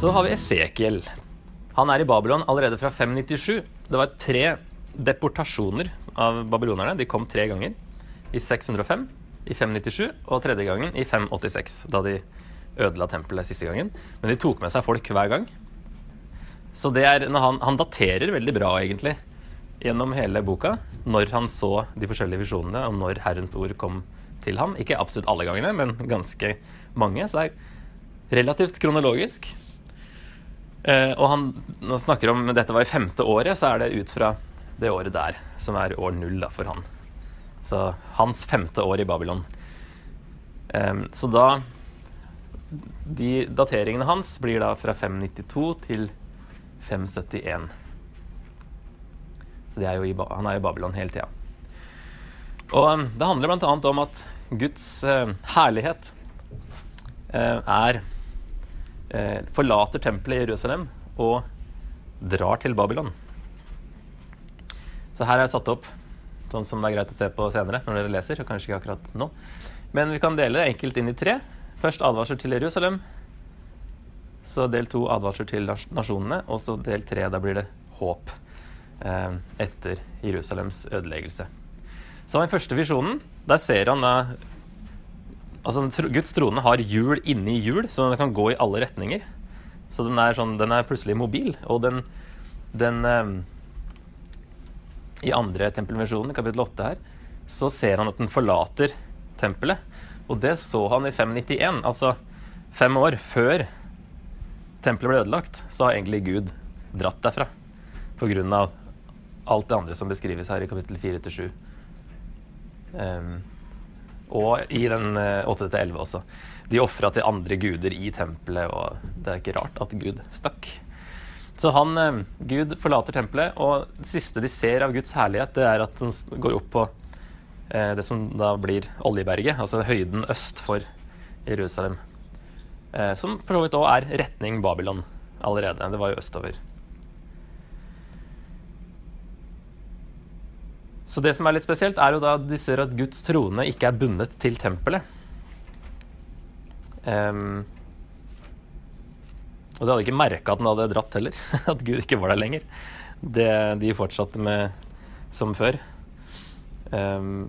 Så har vi Esekiel. Han er i Babylon allerede fra 597. Det var tre deportasjoner av babylonerne. De kom tre ganger. I 605, i 597 og tredje gangen i 586, da de ødela tempelet siste gangen. Men de tok med seg folk hver gang. Så det er, han, han daterer veldig bra, egentlig, gjennom hele boka, når han så de forskjellige visjonene, og når Herrens ord kom til ham. Ikke absolutt alle gangene, men ganske mange. Så det er relativt kronologisk. Eh, og han når han snakker om dette var i femte året, så er det ut fra det året der, som er år null da, for han. Så hans femte år i Babylon. Eh, så da De dateringene hans blir da fra 592 til 571. Så er i, han er i Babylon hele tida. Og um, det handler bl.a. om at Guds herlighet er Forlater tempelet i Jerusalem og drar til Babylon. Så her er jeg satt opp sånn som det er greit å se på senere når dere leser, og kanskje ikke akkurat nå. Men vi kan dele det enkelt inn i tre. Først advarsel til Jerusalem. Så del to advarsel til nasjonene, og så del tre, da blir det håp eh, etter Jerusalems ødeleggelse. Så den første visjonen, der ser han da Altså, Guds trone har hjul inni hjul, så den kan gå i alle retninger. Så den er, sånn, den er plutselig mobil. Og den, den eh, I andre tempelversjonen, kapittel 8 her, så ser han at den forlater tempelet. Og det så han i 591, altså fem år før tempelet ble ødelagt, så har egentlig Gud dratt derfra. På grunn av alt det andre som beskrives her i kapittel 4-7. Um, og i den 8-11 eh, også. De ofra til andre guder i tempelet, og det er ikke rart at Gud stakk. Så han, eh, Gud forlater tempelet, og det siste de ser av Guds herlighet, det er at den går opp på Eh, det som da blir Oljeberget, altså høyden øst for Jerusalem. Som for så vidt òg er retning Babylon allerede. Det var jo østover. Så det som er litt spesielt, er jo da at de ser at Guds trone ikke er bundet til tempelet. Um, og de hadde ikke merka at den hadde dratt heller. At Gud ikke var der lenger. Det de fortsatte med som før. Um,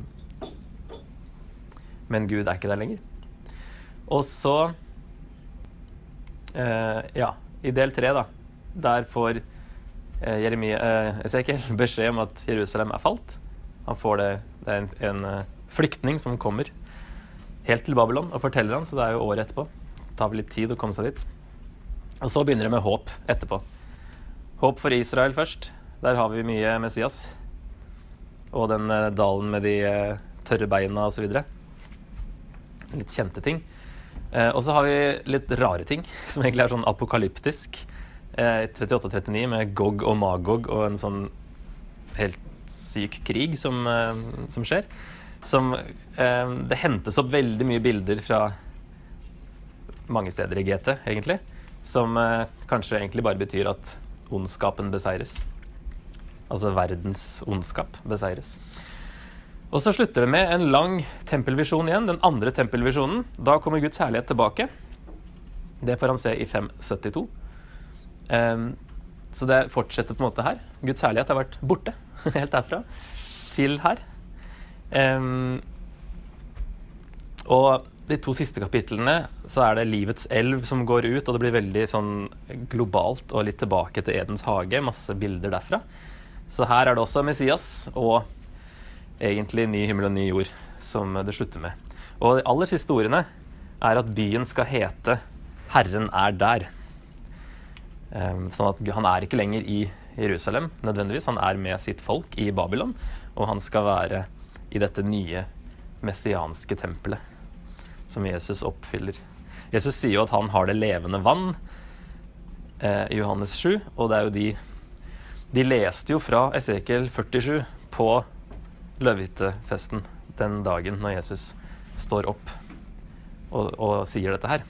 men Gud er ikke der lenger. Og så uh, Ja, i del tre, da, der får uh, Jeremia, uh, Esekiel beskjed om at Jerusalem er falt. Han får det, det er en, en flyktning som kommer helt til Babylon og forteller han, så det er jo året etterpå. Det tar vel litt tid å komme seg dit. Og så begynner det med håp etterpå. Håp for Israel først. Der har vi mye Messias og den eh, dalen med de eh, tørre beina osv. Litt kjente ting. Eh, og så har vi litt rare ting, som egentlig er sånn apokalyptisk. 38-39 med Gog og Magog og en sånn helt syk krig som, som skjer. Som Det hentes opp veldig mye bilder fra mange steder i GT, egentlig. Som kanskje egentlig bare betyr at ondskapen beseires altså verdens ondskap, beseires. Og så slutter det med en lang tempelvisjon igjen, den andre tempelvisjonen. Da kommer Guds herlighet tilbake. Det får han se i 572. Um, så det fortsetter på en måte her. Guds herlighet har vært borte helt derfra til her. Um, og de to siste kapitlene så er det livets elv som går ut, og det blir veldig sånn globalt og litt tilbake til Edens hage. Masse bilder derfra. Så her er det også Messias og egentlig ny himmel og ny jord som det slutter med. Og de aller siste ordene er at byen skal hete 'Herren er der'. Ehm, sånn at han er ikke lenger i Jerusalem nødvendigvis. Han er med sitt folk i Babylon, og han skal være i dette nye messianske tempelet som Jesus oppfyller. Jesus sier jo at han har det levende vann eh, i Johannes 7, og det er jo de de leste jo fra Esekiel 47 på løvhyttefesten den dagen når Jesus står opp og, og sier dette her.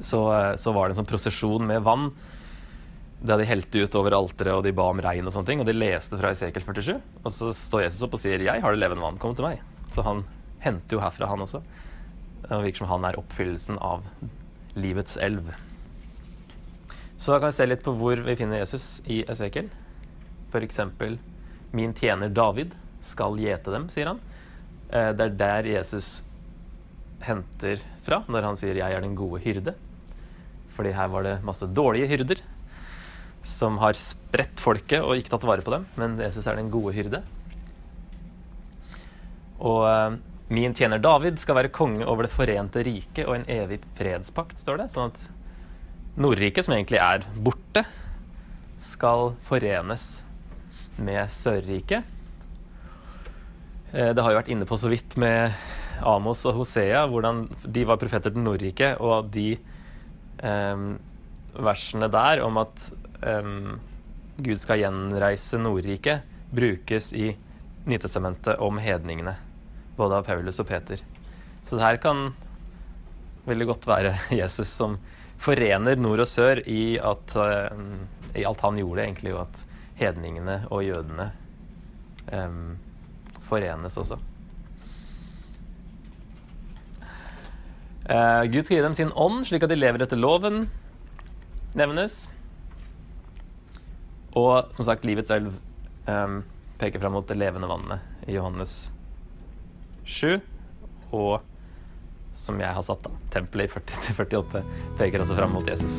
Så, så, var det en sånn prosesjon med vann da de helte ut over alteret og de ba om regn og sånne ting. Og de leste fra Esekiel 47. Og så står Jesus opp og sier 'Jeg har det levende vann, kom til meg'. Så han henter jo herfra, han også. Det virker som han er oppfyllelsen av livets elv. Så da kan vi se litt på hvor vi finner Jesus i Esekiel. F.eks.: Min tjener David skal gjete dem, sier han. Eh, det er der Jesus henter fra når han sier 'jeg er den gode hyrde'. Fordi her var det masse dårlige hyrder som har spredt folket og ikke tatt vare på dem. Men Jesus er den gode hyrde. Og eh, min tjener David skal være konge over det forente riket og en evig fredspakt, står det. Sånn at Nordriket, som egentlig er borte, skal forenes med Sørriket. Eh, det har jo vært inne på så vidt med Amos og Hosea, hvordan de var profeter til Nordriket, og de um, versene der om at um, Gud skal gjenreise Nordriket, brukes i Nytestamentet om hedningene, både av Paulus og Peter. Så det her kan veldig godt være Jesus som forener nord og sør i, at, uh, i alt han gjorde, egentlig, og at hedningene og jødene um, forenes også. Uh, Gud skal gi dem sin ånd, slik at de lever etter loven, nevnes. Og som sagt, livets elv um, peker fram mot det levende vannet i Johannes 7. Og som jeg har satt, da, tempelet i 40-48 peker også fram mot Jesus.